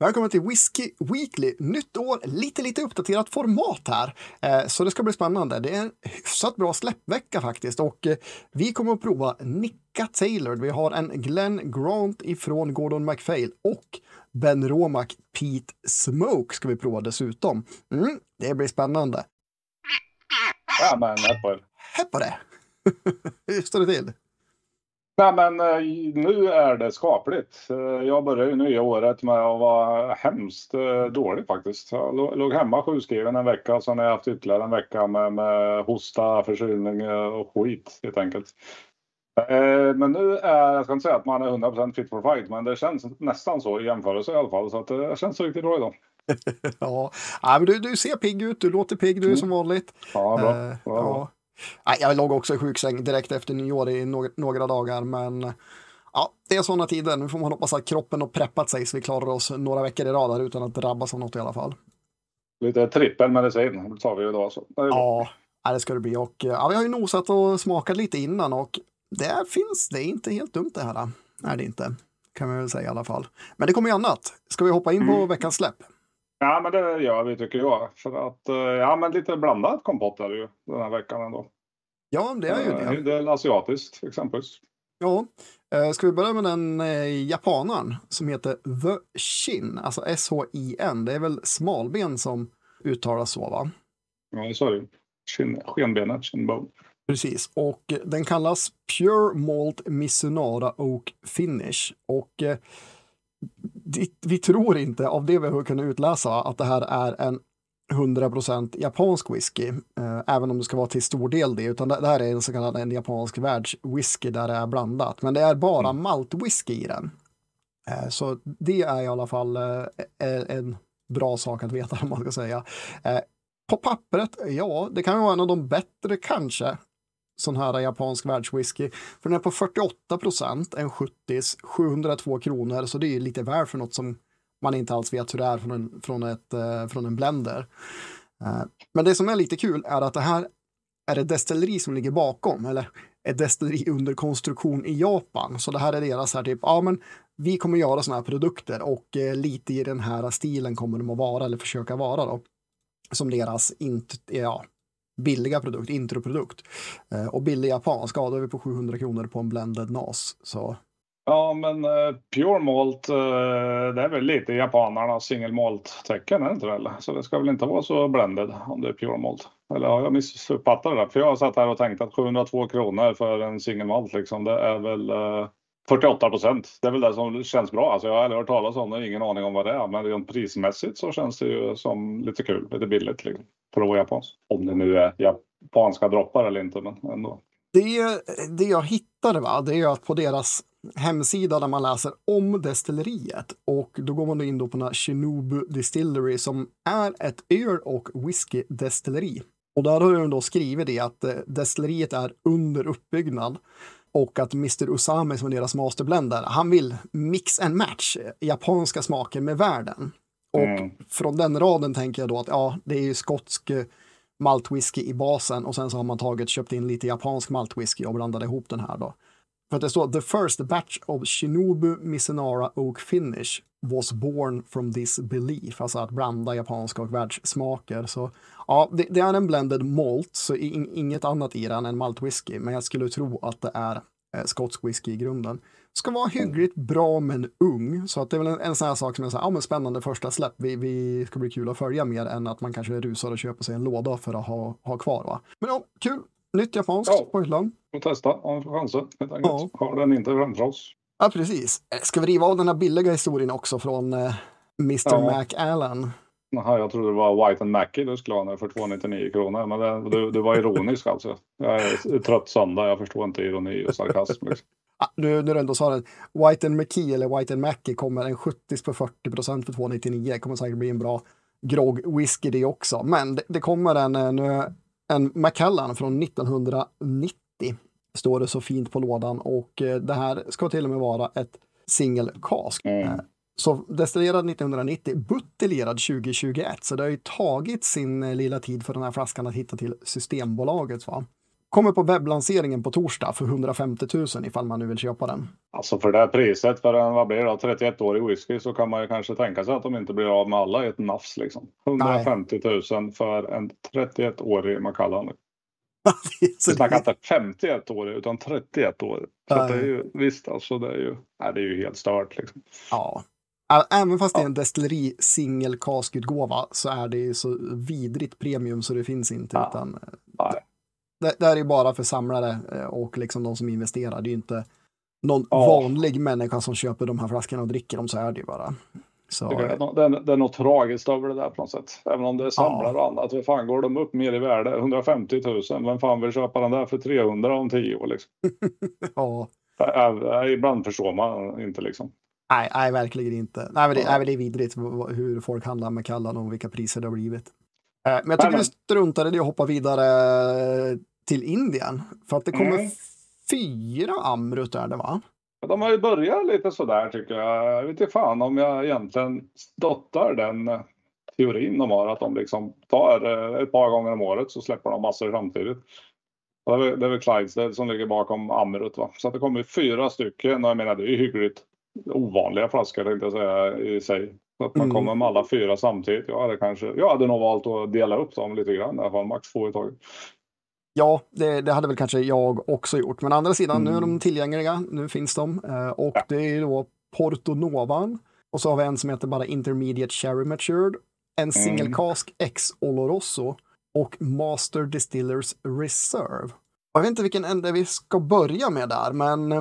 Välkommen till Whiskey Weekly. Nytt år, lite, lite uppdaterat format här. Eh, så det ska bli spännande. Det är en hyfsat bra släppvecka faktiskt och eh, vi kommer att prova Nicka Taylor. Vi har en Glenn Grant ifrån Gordon MacPhail och Ben Romack Pete Smoke ska vi prova dessutom. Mm, det blir spännande. Ja, men Hepp på det! Hur står det till? Nej, men eh, nu är det skapligt. Eh, jag började ju nya året med att vara hemskt eh, dålig faktiskt. Jag låg hemma sjukskriven en vecka, sen har jag haft ytterligare en vecka med, med hosta, förkylning och skit helt enkelt. Men nu är, jag ska inte säga att man är 100% fit for fight, men det känns nästan så i jämförelse i alla fall. Så att det känns riktigt bra idag. ja, men du, du ser pigg ut, du låter pigg du mm. som vanligt. Ja, bra. Uh, ja. Jag låg också i sjuksäng direkt efter nyår i några, dagar, men ja, det är sådana tider. Nu får man hoppas att kroppen har preppat sig så vi klarar oss några veckor i rad utan att drabbas av något i alla fall. Lite trippelmedicin tar vi idag. Så. Det ja, det ska det bli. Och, ja, vi har ju nosat och smakat lite innan och det finns, det inte helt dumt det här. Är det inte, kan vi väl säga i alla fall. Men det kommer ju annat. Ska vi hoppa in på mm. veckans släpp? Ja, men det gör vi tycker jag. För att, eh, ja, men lite blandat kompott är det ju den här veckan ändå. Ja, det är ju det. En del asiatiskt exempelvis. Ja, eh, ska vi börja med den eh, japanaren som heter The Shin, alltså S-H-I-N. Det är väl smalben som uttalas så, va? Ja, det sa du. Skenbenet, shinbone. Precis, och den kallas Pure Malt Missunara Oak Finish. Och eh, vi tror inte, av det vi har kunnat utläsa, att det här är en 100% japansk whisky, eh, även om det ska vara till stor del det, utan det, det här är en så kallad en japansk världswhisky där det är blandat, men det är bara mm. maltwhisky i den. Eh, så det är i alla fall eh, en bra sak att veta om man ska säga. Eh, på pappret, ja, det kan vara en av de bättre kanske, sån här japansk världswhisky. För den är på 48 procent, en 70 702 kronor, så det är lite väl för något som man inte alls vet hur det är från en, från ett, eh, från en blender. Eh, men det som är lite kul är att det här är ett destilleri som ligger bakom, eller ett destilleri under konstruktion i Japan. Så det här är deras här typ, ja men vi kommer göra sådana här produkter och eh, lite i den här stilen kommer de att vara, eller försöka vara då. Som deras, int, ja, billiga produkt, introprodukt. Eh, och billig japansk, ja då är vi på 700 kronor på en blended NAS. Så. Ja, men uh, Pure Malt, uh, det är väl lite japanernas single malt-tecken, är det inte väl? Så det ska väl inte vara så blended om det är Pure Malt. Eller har jag missuppfattat det? där? För jag har satt här och tänkt att 702 kronor för en single malt, liksom, det är väl uh, 48 procent. Det är väl det som känns bra. Alltså jag har aldrig hört talas om det, ingen aning om vad det är. Men rent prismässigt så känns det ju som lite kul, lite billigt. Liksom, för att vara japansk. Om det nu är japanska droppar eller inte, men ändå. Det, det jag hittade va, det är att på deras hemsida där man läser om destilleriet och då går man in då på den här Shinobu Distillery som är ett öl och whisky destilleri. Och där har de då skrivit det att eh, destilleriet är under uppbyggnad och att Mr. Usame som är deras masterblender, han vill mix and match japanska smaker med världen. Och mm. från den raden tänker jag då att ja, det är ju skotsk eh, maltwhisky i basen och sen så har man tagit, köpt in lite japansk maltwhisky och blandat ihop den här då. För att det står the first batch of Shinobu Misenara Oak Finish was born from this belief, alltså att blanda japanska och världssmaker. Så ja, det, det är en blended malt, så in, inget annat i den än maltwhisky, men jag skulle tro att det är eh, skotsk whisky i grunden. Ska vara hyggligt bra men ung, så att det är väl en, en sån här sak som är så här, ja, men spännande första släpp. Vi, vi ska bli kul att följa mer än att man kanske rusar och köper sig en låda för att ha, ha kvar. Va? Men ja, kul. Nytt japanskt ja. på hyllan. Får testa om chansen. Ja. Har den inte framför oss. Ja, precis. Eh, ska vi riva av den här billiga historien också från eh, Mr. Ja. McAllen? Jaha, jag trodde det var White and Mackie du skulle ha nu för 299 kronor. Men det, du, du var ironisk alltså. Jag är trött söndag, jag förstår inte ironi och sarkasm. Liksom. nu när du ändå sa det, White and McKee eller White and Mackie kommer en 70 på 40 procent för 299. kommer säkert bli en bra grogg whisky det också. Men det, det kommer en, en, en Macallan från 1990 står det så fint på lådan och eh, det här ska till och med vara ett single cask. Mm. Eh, så destillerad 1990, buteljerad 2021, så det har ju tagit sin eh, lilla tid för den här flaskan att hitta till Systembolaget. Va? kommer på webblanseringen på torsdag för 150 000 ifall man nu vill köpa den. Alltså för det här priset för en, vad blir det, 31-årig whisky så kan man ju kanske tänka sig att de inte blir av med alla i ett nafs liksom. 150 000 för en 31-årig Macallan. Vi snackar inte 51 år utan 31 år. Så det är ju, visst, alltså det är ju, nej, det är ju helt stört. Liksom. Ja. Även fast det är en destilleri singel kaskutgåva så är det ju så vidrigt premium så det finns inte. Ja. Utan, nej. Det, det är ju bara för samlare eh, och liksom de som investerar. Det är ju inte någon ja. vanlig människa som köper de här flaskorna och dricker dem så är det ju bara. Så, det, är, det, är, något tragiskt över det där på något sätt. Även om det är samlare ja. och annat. För fan går de upp mer i värde? 150 000. Vem fan vill köpa den där för 300 om 10 år liksom? ja. Ibland förstår man inte liksom. Nej, nej verkligen inte. Nej, men det, ja. det är vidrigt hur folk handlar med Kallan och vilka priser det har blivit. Eh, men jag tycker nej, vi struntar i det och hoppar vidare till Indien. För att det kommer mm. fyra Amrut är det va? De har ju börjat lite sådär tycker jag. Jag vet inte fan om jag egentligen stöttar den teorin de har. Att de liksom tar eh, ett par gånger om året så släpper de massor samtidigt. Det är, det är väl Clydesdale som ligger bakom Amrut. Va? Så att det kommer fyra stycken och jag menar det är ju hyggligt ovanliga flaskor tänkte jag säga i sig. Så att man mm. kommer med alla fyra samtidigt. Jag hade, kanske, jag hade nog valt att dela upp dem lite grann i alla fall, max två i taget. Ja, det, det, hade väl kanske jag också gjort. Men andra sidan, mm. nu är de mm. tillgängliga. Nu finns de. Eh, och ja. det är då Porto Novan. Och så har vi en som heter bara Intermediate Cherry Matured. En Single mm. Cask X Oloroso. Och Master Distillers Reserve. Jag vet inte vilken ände vi ska börja med där, men... Eh,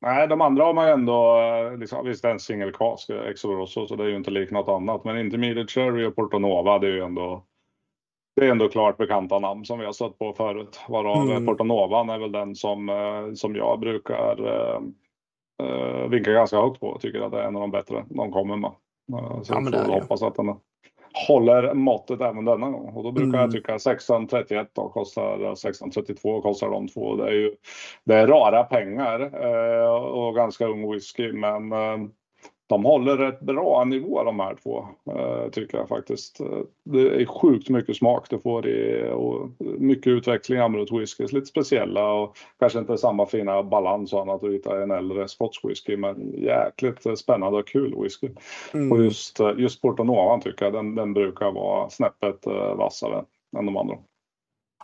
Nej, de andra har man ju ändå, eh, liksom, visst en single cask, X Oloroso, så det är ju inte likt något annat. Men Intermediate Cherry och Porto Nova, det är ju ändå det är ändå klart bekanta namn som vi har stött på förut. Varav mm. Portonovan är väl den som, eh, som jag brukar uh, vinka ganska högt på. Tycker att det är en av de bättre de kommer med. Uh, så ja, jag får hoppas att den håller måttet även denna gång. Och då brukar mm. jag tycka 1631 då kostar 1632 kostar de två. Det är ju det är rara pengar uh, och ganska ung whisky men de håller rätt bra nivå de här två, eh, tycker jag faktiskt. Det är sjukt mycket smak du får i och mycket utveckling i Amrut whiskys. Lite speciella och kanske inte samma fina balans och annat att hitta en äldre Scotch whisky men jäkligt spännande och kul whisky. Mm. Och just, just Porto Novan tycker jag, den, den brukar vara snäppet eh, vassare än de andra.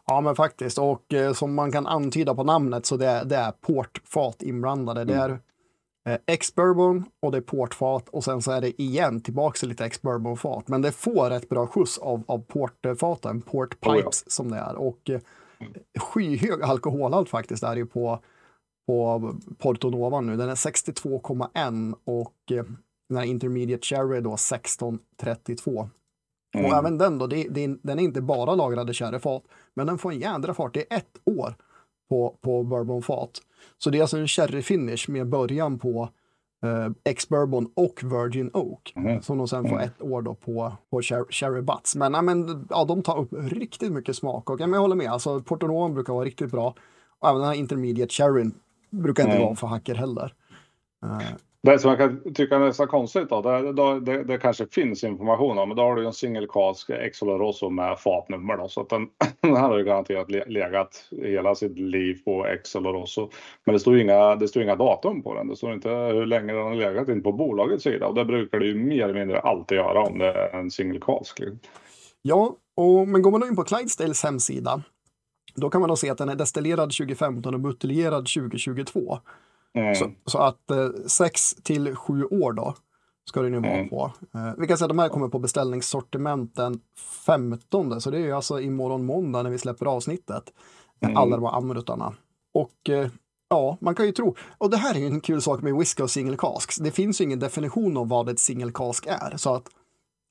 Ja, men faktiskt. Och eh, som man kan antyda på namnet så det är, det är portfat inblandade. Mm. Det är eh, ex-bourbon och det är portfat och sen så är det igen tillbaks till lite ex-bourbon-fat. Men det får rätt bra skjuts av, av portfaten, port pipes oh, ja. som det är. Och eh, skyhög alkoholhalt faktiskt är ju på, på Porto Nova nu. Den är 62,1 och eh, den här Intermediate Cherry då 1632. Mm. Och även den då, det, det, den är inte bara lagrade sherryfat, men den får en jädra fart. Det är ett år på, på bourbonfat. Så det är alltså en sherry finish med början på eh, ex-bourbon och Virgin Oak. Mm. Som de sen får mm. ett år då på, på Cherry Butts. Men, ja, men ja, de tar upp riktigt mycket smak och ja, men jag håller med, alltså Porto Novo brukar vara riktigt bra. Och även den här Intermediate Sherryn brukar inte mm. vara för hacker heller. Uh, det som jag kan tycka är nästan konstigt då, det, det, det, det, kanske finns information om, men då har du ju en singelkask Exoloroso med fatnummer då, så att den, den här har ju garanterat legat hela sitt liv på Exoloroso. Men det står inga, det står inga datum på den, det står inte hur länge den har legat in på bolagets sida och det brukar det ju mer eller mindre alltid göra om det är en singelkask. Liksom. Ja, och, men går man in på Clydesdales hemsida, då kan man då se att den är destillerad 2015 och buteljerad 2022. Mm. Så, så, att eh, sex till sju år då ska det nu vara mm. på. Eh, vi kan säga att de här kommer på beställningssortiment den 15, så det är ju alltså imorgon måndag när vi släpper avsnittet. Mm. Alla de här amrutarna. Och eh, ja, man kan ju tro, och det här är ju en kul sak med whisky och single casks. Det finns ju ingen definition av vad ett single cask är, så att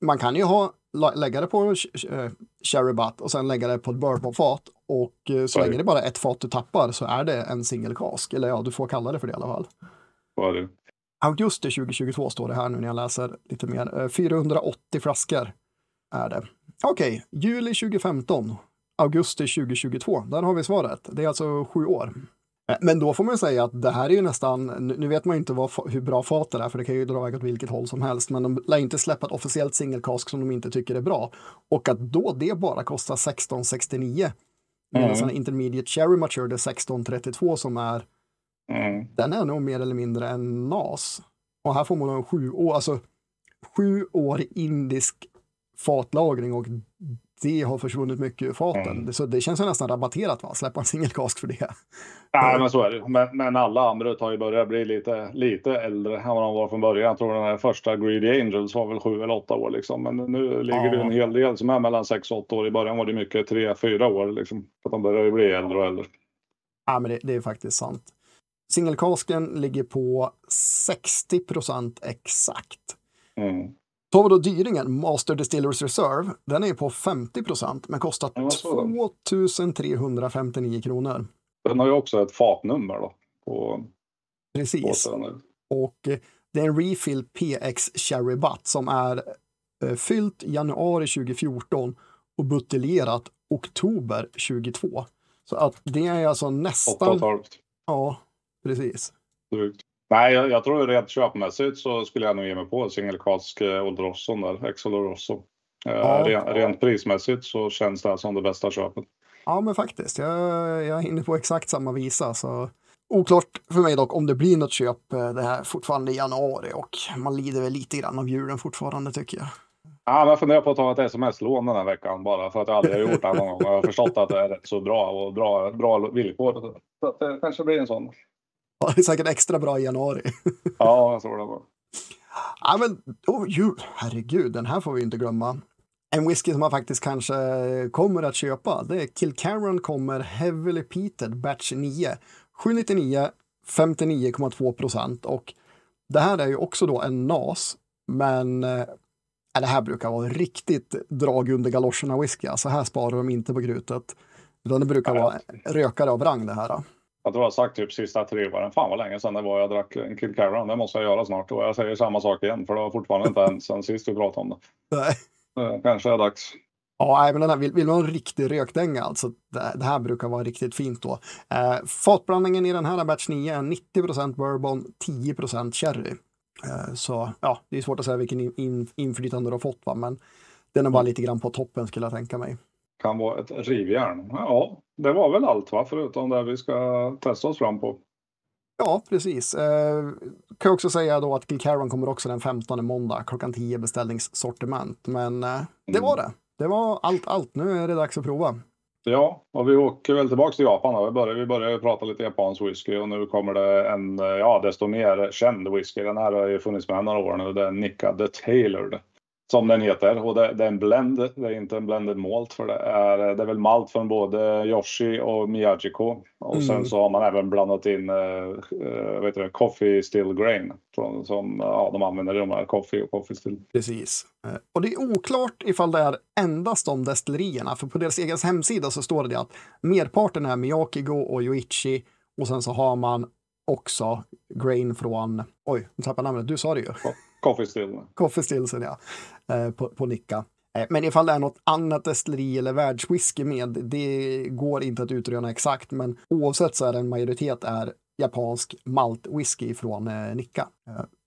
man kan ju ha, lägga det på eh, sherry butt och sen lägga det på ett bourbonfat och eh, så länge det är bara ett fat du tappar så är det en single cask. Eller ja, du får kalla det för det i alla fall. Vad är det? Augusti 2022 står det här nu när jag läser lite mer. 480 eh, flaskor är det. Okej, okay. juli 2015, augusti 2022. Där har vi svaret. Det är alltså sju år. Eh, men då får man säga att det här är ju nästan, nu vet man ju inte vad, hur bra fatet är, för det kan ju dra iväg åt vilket håll som helst, men de lär inte släppa ett officiellt singelkask som de inte tycker är bra. Och att då det bara kostar 1669 Medan mm. intermediate cherry matured 1632 som är mm. den är nog mer eller mindre en NAS. Och här får man en sju år, alltså sju år indisk fatlagring och det har försvunnit mycket ur faten. Mm. Så det känns ju nästan rabatterat va? Släppa en singelkask för det. Nej, men så är det. Men, men alla Amrut har ju börjat bli lite, lite äldre än vad de var från början. Jag tror den här första Greedy Angels var väl sju eller åtta år liksom. Men nu ligger ja. det en hel del som är mellan sex och åtta år. I början var det mycket tre, fyra år liksom. För de börjar ju bli äldre och äldre. Ja, men det, det är faktiskt sant. Singelkasken ligger på 60 procent exakt. Mm. Tar vi då dyringen, Master Distillers Reserve, den är på 50 procent men kostar 2359 kronor. Den har ju också ett fatnummer då. På, Precis. På och eh, det är en Refill PX Cherry Butt som är eh, fyllt januari 2014 och buteljerat oktober 2022. Så att det är alltså nästan... 8 Ja, precis. Drygt. Nej, jag, jag tror rent köpmässigt så skulle jag nog ge mig på singelkask eh, Old Rosson där, Exol Rosso. Eh, ja, rent, rent prismässigt så känns det här som det bästa köpet. Ja, men faktiskt. Jag, jag är inne på exakt samma visa. Så Oklart för mig dock om det blir något köp eh, det här fortfarande i januari och man lider väl lite grann av julen fortfarande tycker jag. Ja, men jag funderar på att ta ett sms-lån den här veckan bara för att jag aldrig har gjort det någon gång. Jag har förstått att det är rätt så bra och bra, bra villkor. Så att det kanske blir en sån. Är säkert extra bra i januari. ja, jag tror det. Var. Ja, men oh, ju, herregud, den här får vi inte glömma. En whisky som man faktiskt kanske kommer att köpa, det är Kilcaron kommer Heavily Peated Batch 9. 799, 59,2 procent och det här är ju också då en NAS, men äh, det här brukar vara riktigt drag under galoscherna whisky. Så här sparar de inte på krutet. Utan det brukar vara rökare av rang det här. Jag tror jag har sagt typ sista tre åren. Fan vad länge sedan det var jag drack en Kilcaron. Det måste jag göra snart. Och jag säger samma sak igen för det har fortfarande inte hänt sen sist vi pratade om det. Nej. Kanske är dags. Ja, men den här, vill, vill man ha en riktig rökdänga, alltså, det, det, här brukar vara riktigt fint då. Eh, fatblandningen i den här batch 9 är 90% bourbon, 10 cherry. Eh, så ja, det är svårt att säga vilken in, in, inflytande du har fått, va? men den är bara lite grann på toppen skulle jag tänka mig kan vara ett rivjärn. Ja, det var väl allt va, förutom det vi ska testa oss fram på. Ja, precis. Eh, kan också säga då att Gilcaron kommer också den 15 måndag klockan 10 beställningssortiment. Men eh, det var mm. det. Det var allt, allt. Nu är det dags att prova. Ja, och vi åker väl tillbaka till Japan. Då. Vi började, vi började prata lite japansk whisky och nu kommer det en ja, desto mer känd whisky. Den här har ju funnits med några år nu. Det är Nika the Tailored som den heter. Och det, det, är en blend, det är inte en blended malt för det är, det är väl malt från både Yoshi och Miyajiko. Och mm. sen så har man även blandat in uh, vet du, coffee still grain från, som ja, de använder i de här coffee och coffee still. Precis. Eh, och det är oklart ifall det är endast de destillerierna, för på deras egen hemsida så står det att merparten är Miyakigo och Yoichi och sen så har man också grain från, oj, nu tappade namnet, du sa det ju. Coffee Still. Coffee Stillsen, ja. Eh, på, på Nicka. Eh, men ifall det är något annat destilleri eller världswhisky med, det går inte att utröna exakt, men oavsett så är det en majoritet är japansk maltwhisky från eh, Nicka.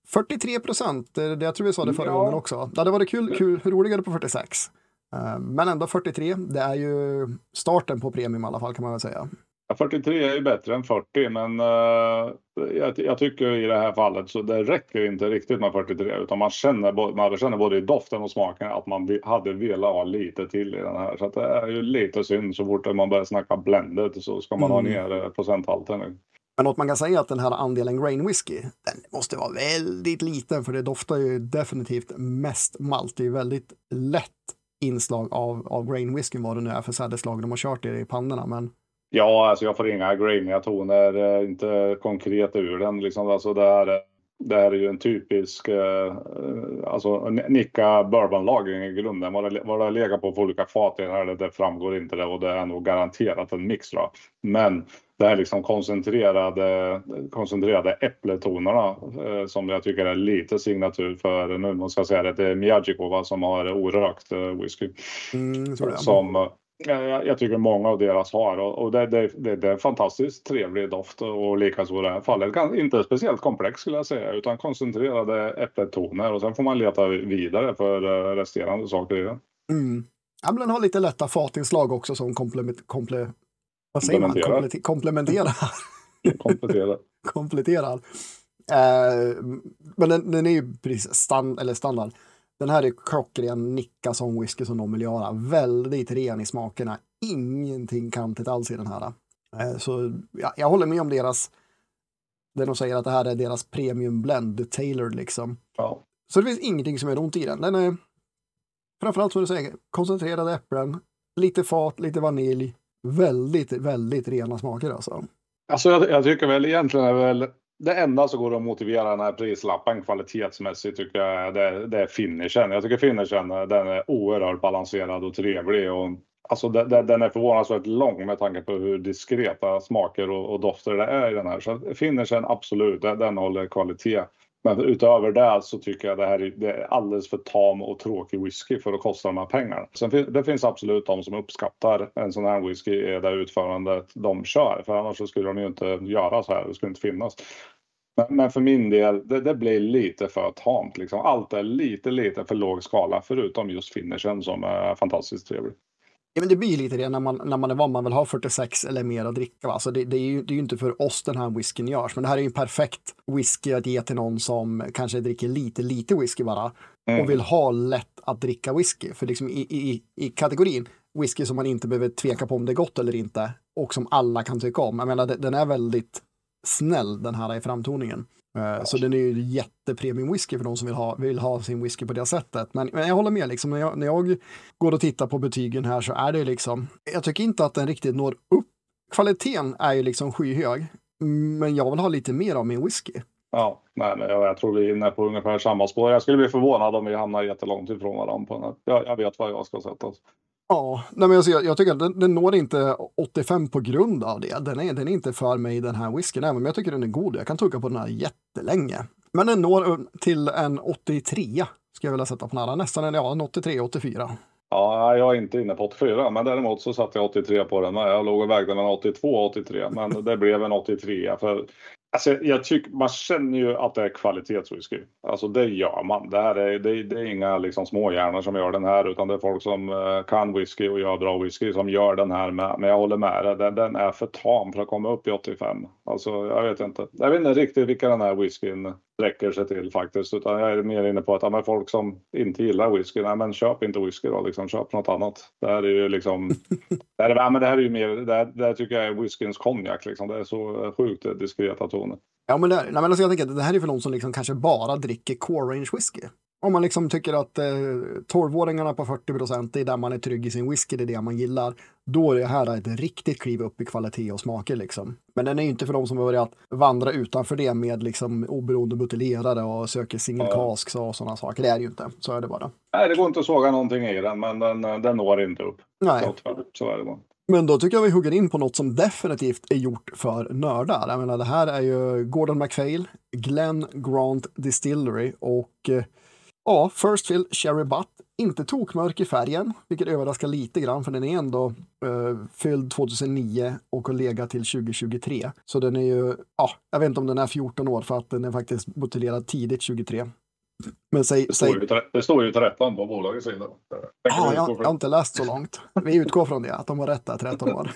43 procent, jag tror vi sa det förra ja. gången också. Det hade varit kul, kul, roligare på 46. Men ändå 43, det är ju starten på premium i alla fall kan man väl säga. 43 är ju bättre än 40 men uh, jag, jag, tycker i det här fallet så det räcker inte riktigt med 43 utan man känner, man känner både i doften och smaken att man hade velat ha lite till i den här. Så det är ju lite synd så fort man börjar snacka blended så ska man mm. ha ner eh, procenthalten. Men något man kan säga att den här andelen grain whisky, den måste vara väldigt liten för det doftar ju definitivt mest malt. Det är väldigt lätt inslag av, av grain whisky vad det nu är för sädeslag de har kört i pannorna. Men Ja, alltså jag får inga grainiga toner, eh, inte konkret ur den. Liksom. Alltså det, här, det här är ju en typisk eh, alltså, Nicka bourbonlagring i grunden. Vad det, vad det legat på för olika fat i den här, det framgår inte det och det är nog garanterat en mix. Då. Men det här liksom koncentrerade, koncentrerade äppletonerna eh, som jag tycker är lite signatur för, nu måste jag säga det, det är Miyajiko som har orökt eh, whisky. Mm, som, jag, jag tycker många av deras har och, och det, det, det, det, är en fantastiskt trevlig doft och likaså i det här fallet. Inte speciellt komplex skulle jag säga utan koncentrerade äppeltoner och sen får man leta vidare för eh, resterande saker i den. Mm. Ja, men den har lite lätta fatinslag också som komple, komple, Vad säger man? Komplementerar. Komplementerar. Kompletterar. Kompletterar. Eh, men den, den, är ju precis stand, eller standard. Den här är klockren nicka som whisky som de vill göra. Väldigt ren i smakerna. Ingenting kantigt alls i den här. Eh, så ja, jag håller med om deras, det de säger att det här är deras premium blend, tailored liksom. Ja. Så det finns ingenting som är ont i den. Den är framförallt som du säger, koncentrerade äpplen, lite fat, lite vanilj. Väldigt, väldigt rena smaker alltså. Alltså jag, jag tycker väl egentligen är väl det enda som går att motivera den här prislappen kvalitetsmässigt tycker jag det, det är finishen. Jag tycker finishen den är oerhört balanserad och trevlig. Och, alltså det, det, den är förvånansvärt lång med tanke på hur diskreta smaker och, och dofter det är i den här. Så finishen absolut, den, den håller kvalitet. Men utöver det så tycker jag det här är, det är alldeles för tam och tråkig whisky för att kosta de här pengarna. Sen det finns absolut de som uppskattar en sån här whisky i det utförandet de kör. För annars så skulle de ju inte göra så här. Det skulle inte finnas. Men, men för min del, det, det, blir lite för tamt. Liksom. Allt är lite, lite för låg skala förutom just finishen som är fantastiskt trevlig. Ja, men det blir lite det när man, när man är van, man vill ha 46 eller mer att dricka. Va? Alltså det, det, är ju, det är ju inte för oss den här whiskyn görs, men det här är ju en perfekt whisky att ge till någon som kanske dricker lite, lite whisky bara mm. och vill ha lätt att dricka whisky. För liksom i, i, i kategorin whisky som man inte behöver tveka på om det är gott eller inte och som alla kan tycka om. Jag menar, den är väldigt snäll den här i framtoningen. Eh, så den är ju jättepremium whisky för de som vill ha, vill ha sin whisky på det sättet. Men, men jag håller med, liksom, när, jag, när jag går och tittar på betygen här så är det liksom, jag tycker inte att den riktigt når upp. Kvaliteten är ju liksom skyhög, men jag vill ha lite mer av min whisky. Ja, nej, nej, jag tror vi är inne på ungefär samma spår. Jag skulle bli förvånad om vi hamnar jättelångt ifrån varandra. På den Jag, jag vet vad jag ska sätta. Ja, nej men alltså jag, jag tycker att den, den når inte 85 på grund av det. Den är, den är inte för mig den här whiskyn, även om jag tycker den är god. Jag kan tugga på den här jättelänge. Men den når till en 83, ska jag vilja sätta på nära. Nästan en, ja, en 83, 84. Ja, jag är inte inne på 84, men däremot så satte jag 83 på den. Jag låg och vägde mellan 82 och 83, men det blev en 83. För Alltså, jag tycker, man känner ju att det är kvalitetswhisky. Alltså det gör man. Det här är, det, det är inga liksom småhjärnor som gör den här utan det är folk som eh, kan whisky och gör bra whisky som gör den här med. Men jag håller med dig, den, den, är för tam för att komma upp i 85. Alltså jag vet inte. Jag vet inte riktigt vilka den här whiskyn räcker sig till faktiskt. Utan jag är mer inne på att ja, folk som inte gillar whisky, nej men köp inte whisky då, liksom, köp något annat. Det här är ju liksom, det här, ja, men det här är ju mer, det här, det här tycker jag är whiskyns konjak liksom. Det är så sjukt diskreta toner. Ja men det, nej, men alltså jag tänker att det här är för någon som liksom kanske bara dricker core range whisky. Om man liksom tycker att eh, 12-åringarna på 40 procent är där man är trygg i sin whisky, det är det man gillar. Då är det här ett riktigt kliv upp i kvalitet och smaker liksom. Men den är ju inte för de som har börjat vandra utanför det med liksom oberoende buteljerare och söker single casks och sådana saker. Det är det ju inte, så är det bara. Nej, det går inte att såga någonting i den, men den, den når inte upp. Nej. Så är det bara. Men då tycker jag vi hugger in på något som definitivt är gjort för nördar. Jag menar, det här är ju Gordon MacPhail, Glenn Grant Distillery och eh, Ja, First Fill Cherry Butt. Inte tokmörk i färgen, vilket överraskar lite grann för den är ändå uh, fylld 2009 och har legat till 2023. Så den är ju, ja, jag vet inte om den är 14 år för att den är faktiskt buteljerad tidigt 23. Men säg, det, står ju, det står ju 13 på bolagets sida. Ja, jag, jag har inte läst så långt. Vi utgår från det, att de har rätt där, 13 år.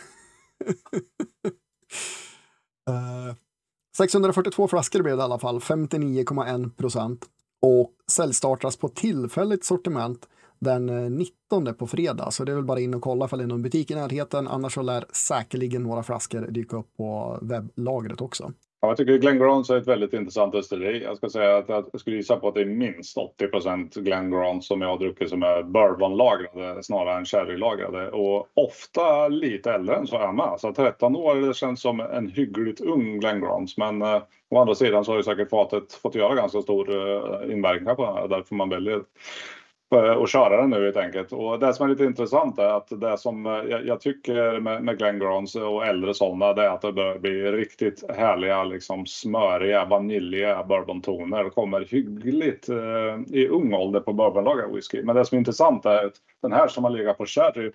uh, 642 flaskor blev det i alla fall, 59,1 procent och säljstartas på tillfälligt sortiment den eh, 19 på fredag. Så det är väl bara in och kolla ifall det är någon butik i närheten. Annars så lär säkerligen några flaskor dyka upp på webblagret också. Ja, jag tycker Glenn Grant är ett väldigt intressant destilleri. Jag ska säga att jag skulle gissa på att det är minst 80 procent Glen som jag har druckit som är bourbonlagrade snarare än sherrylagrade. Och ofta lite äldre än så är med. Så 13 år det känns som en hyggligt ung Glenn Grant. Men eh, å andra sidan så har ju säkert fatet fått göra ganska stor eh, inverkan på den här. Därför man väljer Eh, och köra den nu helt enkelt. Och det som är lite intressant är att det som eh, jag, jag tycker med, med Glengrons och äldre sådana det är att det börjar bli riktigt härliga, liksom smöriga, vaniljiga bourbontoner. Det kommer hyggligt eh, i ung ålder på bourbonlagrad whisky. Men det som är intressant är att den här som har legat på sherry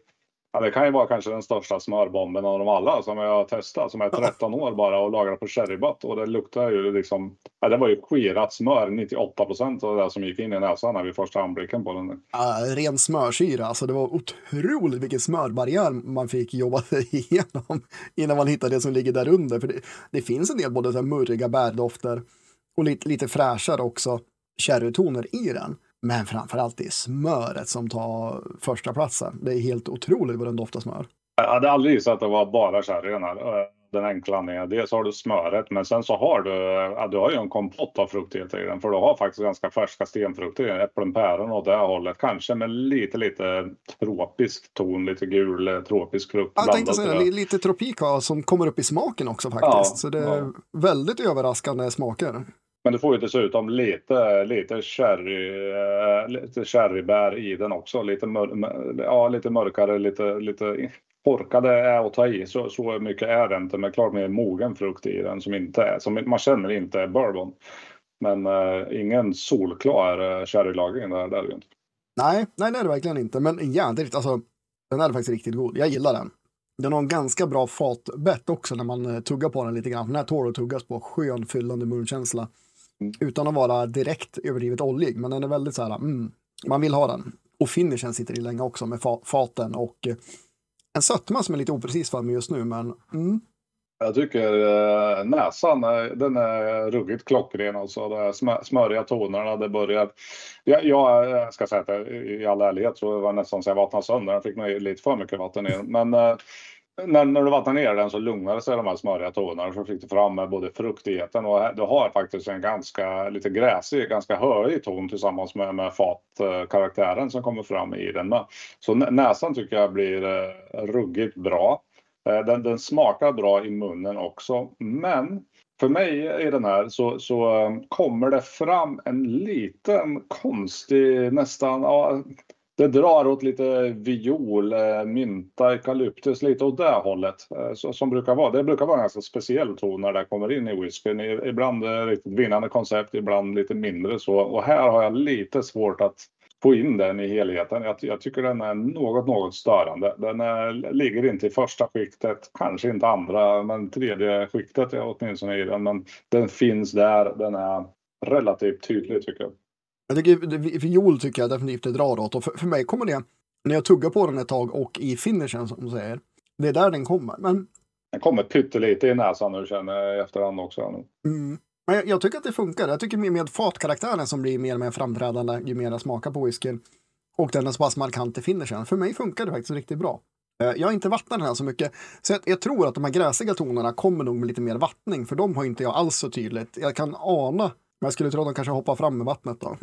Ja, det kan ju vara kanske den största smörbomben av dem alla som jag har testat som är 13 år bara och lagrat på sherrybutt och det luktar ju liksom. Ja, det var ju skirat smör 98 procent av det som gick in i näsan när vid första anblicken på den. Ja, ren smörsyra, alltså det var otroligt vilken smörbarriär man fick jobba sig igenom innan man hittade det som ligger där under. För det, det finns en del både så här murriga bärdofter och lite, lite fräschare också sherrytoner i den. Men framförallt det är smöret som tar första platsen. Det är helt otroligt vad den doftar smör. Jag hade aldrig gissat att det var bara sherryn här. Eh, den enkla anledningen. Dels har du smöret men sen så har du, ja, du har ju en kompott av fruktigheter i den. För du har faktiskt ganska färska stenfrukter i den. Äpplen, päron åt det hållet. Kanske med lite, lite tropisk ton. Lite gul eh, tropisk frukt. Jag tänkte säga lite tropika som kommer upp i smaken också faktiskt. Ja, så det är ja. väldigt överraskande smaker. Men du får ju dessutom lite, lite, sherry, eh, lite sherrybär i den också. Lite, mör, ja, lite mörkare, lite, lite torkade är att ta i. Så, så mycket är det inte. Men klart med mogen frukt i den som inte är, som man känner inte är bourbon. Men eh, ingen solklar eh, sherrylagring där, där är det inte. Nej, nej det är det verkligen inte. Men jädrigt, alltså den är faktiskt riktigt god. Jag gillar den. Den har en ganska bra fatbett också när man eh, tuggar på den lite grann. Den här tål att tuggas på. Skön fyllande munkänsla. Utan att vara direkt överdrivet oljig, men den är väldigt så här, mm, man vill ha den. Och finishen sitter i länge också med fa faten och eh, en sötma som är lite oprecis för mig just nu, men mm. Jag tycker eh, näsan den är ruggigt klockren. Alltså. De smöriga tonerna. Det börjar... Jag, jag eh, ska säga att i all ärlighet så var nästan så jag vattnade sönder. Jag fick nog lite för mycket vatten i Men eh, när, när du vattnar ner den så lugnade sig de här smöriga tonerna så fick du fram med både fruktigheten och du har faktiskt en ganska lite gräsig, ganska hörig ton tillsammans med, med fatkaraktären som kommer fram i den med. Så näsan tycker jag blir eh, ruggigt bra. Eh, den, den, smakar bra i munnen också, men för mig i den här så, så eh, kommer det fram en liten konstig, nästan ja, det drar åt lite viol, eh, mynta, eukalyptus, lite åt det hållet. Eh, så, som brukar vara. Det brukar vara en ganska speciell ton när det kommer in i whiskyn. Ibland eh, riktigt vinnande koncept, ibland lite mindre så. Och här har jag lite svårt att få in den i helheten. Jag, jag tycker den är något, något störande. Den är, ligger inte i första skiktet, kanske inte andra, men tredje skiktet är åtminstone i den. Men den finns där, den är relativt tydlig tycker jag. Jag tycker, viol tycker jag definitivt det drar åt och för, för mig kommer det, när jag tuggar på den ett tag och i finishen som du säger, det är där den kommer. Men... Den kommer pyttelite i näsan nu känner jag efterhand också. Mm. Men jag, jag, tycker att det funkar. Jag tycker med, med fatkaraktären som blir mer och mer framträdande ju mer jag smakar på whiskyn och den är så pass markant i finishen. För mig funkar det faktiskt riktigt bra. Eh, jag har inte vattnat den här så mycket, så jag, jag, tror att de här gräsiga tonerna kommer nog med lite mer vattning, för de har inte jag alls så tydligt. Jag kan ana, men jag skulle tro att de kanske hoppar fram med vattnet då.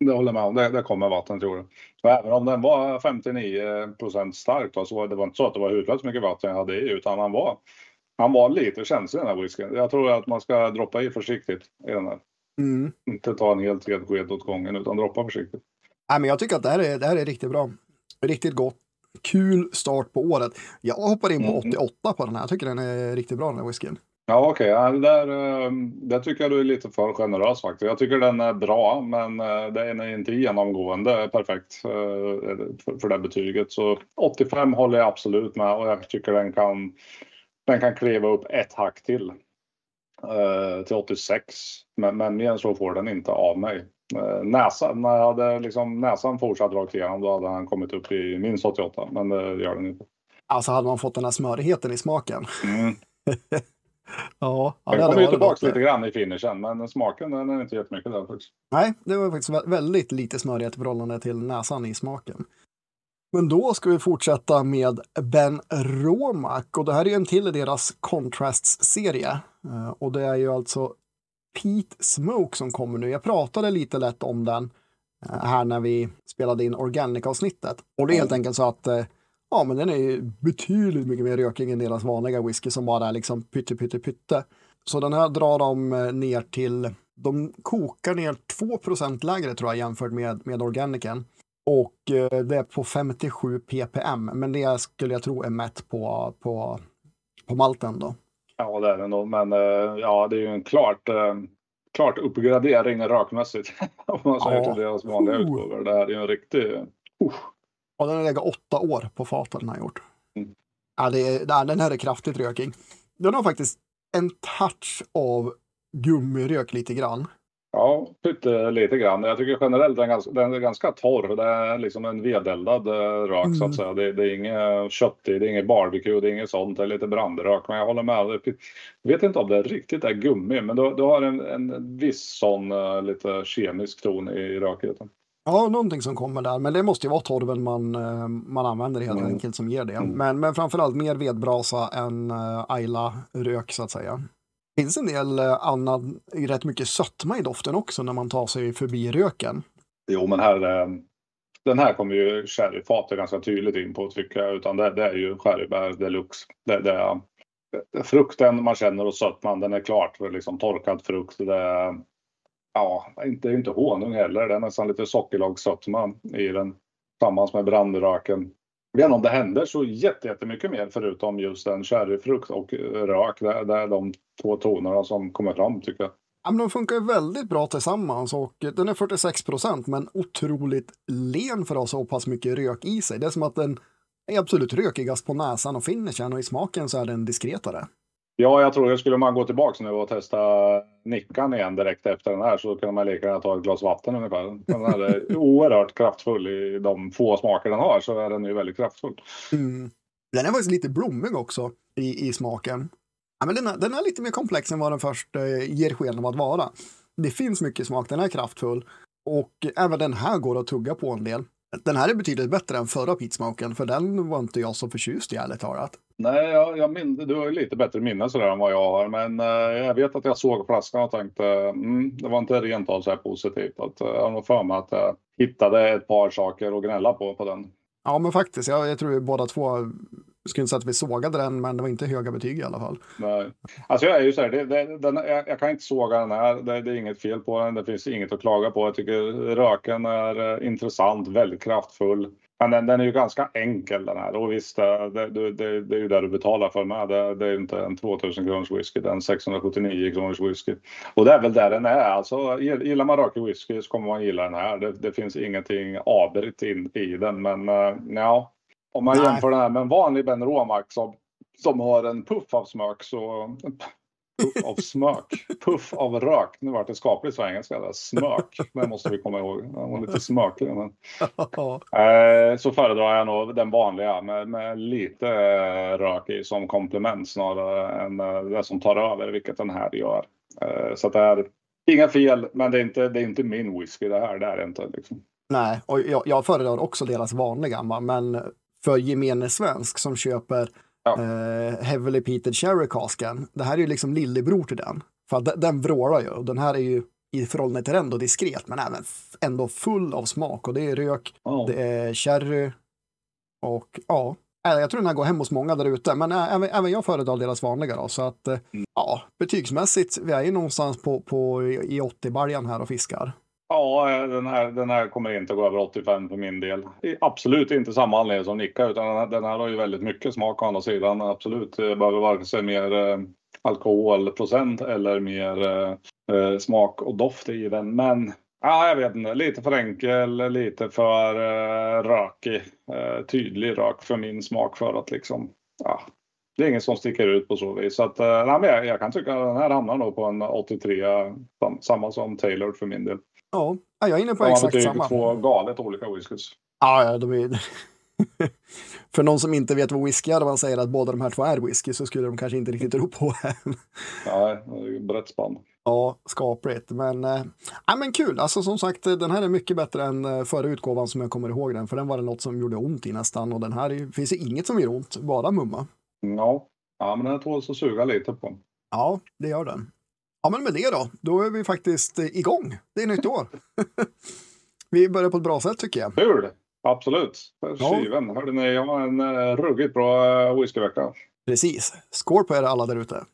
Det håller jag med om. Det, det kommer vatten tror jag. Och även om den var 59 procent stark då, så var det var inte så att det var hutlöst mycket vatten jag hade i utan han var, han var lite känslig den här whiskyn. Jag tror att man ska droppa i försiktigt i den här. Mm. Inte ta en helt red sked åt gången utan droppa försiktigt. Nej, men jag tycker att det här är, det här är riktigt bra. Riktigt gott. Kul start på året. Jag hoppar in på 88 mm. på den här. Jag tycker den är riktigt bra den här whiskyn. Ja okej, okay. där, ehm, det tycker jag du är lite för generös faktiskt. Jag tycker den är bra men eh, den är inte genomgående perfekt eh, för det betyget. Så 85 håller jag absolut med och jag tycker den kan, den kan kliva upp ett hack till. Eh, till 86. Men, men mer än så får den inte av mig. Näsan, när jag hade liksom näsan fortsatt rakt igenom då hade han kommit upp i minst 88. Men det gör den inte. Alltså hade man fått den här smörigheten i smaken. Mm. Ja, ja, den kommer ju tillbaka lite grann i finishen, men smaken den är inte jättemycket där faktiskt. Nej, det var faktiskt väldigt lite smörighet i förhållande till näsan i smaken. Men då ska vi fortsätta med Ben Romack och det här är en till i deras Contrasts-serie. Eh, och det är ju alltså Pete Smoke som kommer nu. Jag pratade lite lätt om den eh, här när vi spelade in Organic-avsnittet. Och det är helt enkelt så att eh, Ja, men den är ju betydligt mycket mer rökig än deras vanliga whisky som bara är liksom pytte, pytte, pytte. Så den här drar de eh, ner till, de kokar ner 2% lägre tror jag jämfört med, med organicen. Och eh, det är på 57 ppm, men det skulle jag tro är mätt på, på, på malten då. Ja, det är det nog, men eh, ja, det är ju en klart, klart uppgradering rökmässigt. Om man säger ja. till deras vanliga oh. utgåvor. Det här är ju en riktig... Uh. Ja, den har legat åtta år på faten den har gjort. Mm. Ja, det är, den här är kraftigt rökig. Den har faktiskt en touch av gummirök lite grann. Ja, pytte lite grann. Jag tycker generellt den är ganska, den är ganska torr. Det är liksom en vedeldad eh, rök mm. så att säga. Det, det, är inget köttigt, det är inget barbecue, det är inget sånt. Det är lite brandrök. Men jag håller med. Jag vet inte om det riktigt är gummi, men du, du har en, en viss sån uh, lite kemisk ton i rökigheten. Ja, någonting som kommer där. Men det måste ju vara torven man, uh, man använder helt mm. enkelt som ger det. Mm. Men, men framförallt mer vedbrasa än uh, Ayla-rök så att säga. Det finns en del eh, annan, rätt mycket sötma i doften också när man tar sig förbi röken. Jo, men här, eh, den här kommer ju sherryfatet ganska tydligt in på tycker jag. Utan det, det är ju sherrybär deluxe. Det, det är, frukten man känner och sötman, den är klart för liksom torkad frukt. Det är, ja, inte, inte honung heller. Det är nästan lite sockerlagssötma i den. Tillsammans med brandröken. Jag vet inte om det händer så jättemycket mer förutom just en sherryfrukt och rök. Det, det är de två tonerna som kommer fram tycker jag. Ja, men de funkar väldigt bra tillsammans och den är 46 procent men otroligt len för att ha så pass mycket rök i sig. Det är som att den är absolut rökigast på näsan och finishen och i smaken så är den diskretare. Ja, jag tror att skulle man gå tillbaka nu och testa Nickan igen direkt efter den här så kan man lika gärna ta ett glas vatten ungefär. Den här är oerhört kraftfull i de få smaker den har så är den ju väldigt kraftfull. Mm. Den är faktiskt lite blommig också i, i smaken. Ja, men den, är, den är lite mer komplex än vad den först eh, ger sken av att vara. Det finns mycket smak, den är kraftfull och även den här går att tugga på en del. Den här är betydligt bättre än förra pitsmoken, för den var inte jag så förtjust i ärligt talat. Nej, jag, jag min, du har ju lite bättre minne sådär än vad jag har, men eh, jag vet att jag såg flaskan och tänkte mm, det var inte rent av så här positivt. Att, eh, jag har nog för mig att jag hittade ett par saker att gnälla på på den. Ja, men faktiskt. Jag, jag tror vi båda två skulle inte säga att vi sågade den, men det var inte höga betyg i alla fall. Nej. Alltså jag är ju så här, det, det, den, jag, jag, kan inte såga den här. Det, det, är inget fel på den. Det finns inget att klaga på. Jag tycker röken är uh, intressant, väldigt kraftfull. Men den, den, är ju ganska enkel den här. Och visst, det, det, det, det är ju det du betalar för med. Det, det är inte en 2000 kronors whisky, det är en 679 kronors whisky. Och det är väl där den är. Alltså, gillar man rökig whisky så kommer man gilla den här. Det, det finns ingenting avbryt in i den. Men uh, ja, om man Nej. jämför den här med en vanlig Ben Romac som, som har en puff av smök så... Puff av smök. Puff av rök. Nu vart det skapligt svengelska där. Smök. Det måste vi komma ihåg. Den var lite smökig. Men... eh, så föredrar jag nog den vanliga med, med lite eh, rök i som komplement snarare än eh, det som tar över, vilket den här gör. Så det är inga fel, men det är inte, det är inte min whisky det här. Det är det inte. Liksom. Nej, och jag, jag föredrar också deras vanliga, men för gemene svensk som köper ja. eh, Heavily Peated Cherry Casken. Det här är ju liksom lillebror till den. För att den, den vrålar ju och den här är ju i förhållande till den då diskret men även ändå full av smak och det är rök, oh. det är sherry och ja, jag tror den här går hem hos många där ute, men även, även jag föredrar deras vanliga då, så att mm. ja, betygsmässigt, vi är ju någonstans på, på i 80-baljan här och fiskar. Ja, den här, den här kommer inte gå över 85 för min del. Absolut inte samma anledning som Nicka, utan den här, har ju väldigt mycket smak å andra sidan. Absolut, det behöver vare sig mer eh, alkoholprocent eller mer eh, eh, smak och doft i den. Men ja, jag vet inte, lite för enkel, lite för eh, rökig. Eh, tydlig rök för min smak för att liksom, ja, det är inget som sticker ut på så vis. Så att, eh, nej, men jag, jag, kan tycka att den här hamnar nog på en 83, samma som Taylor för min del. Ja, jag är inne på exakt samma. två galet olika whiskys. Ja, ja, de är... För någon som inte vet vad whisky är, om man säger att båda de här två är whisky så skulle de kanske inte riktigt tro på det. Nej, det är brett spann. Ja, skapligt. Men, äh, men kul. Alltså som sagt, den här är mycket bättre än eh, förra utgåvan som jag kommer ihåg den. För den var det något som gjorde ont i nästan. Och den här är, finns det inget som gör ont, bara mumma. Ja, ja men den tål att suga lite på. Ja, det gör den. Ja, men med det då, då är vi faktiskt eh, igång. Det är nytt år. vi börjar på ett bra sätt tycker jag. Kul! Absolut. Skiven. Ja. Hörde ni, jag har en uh, ruggigt bra uh, whiskyvecka. Precis. Skål på er alla där ute.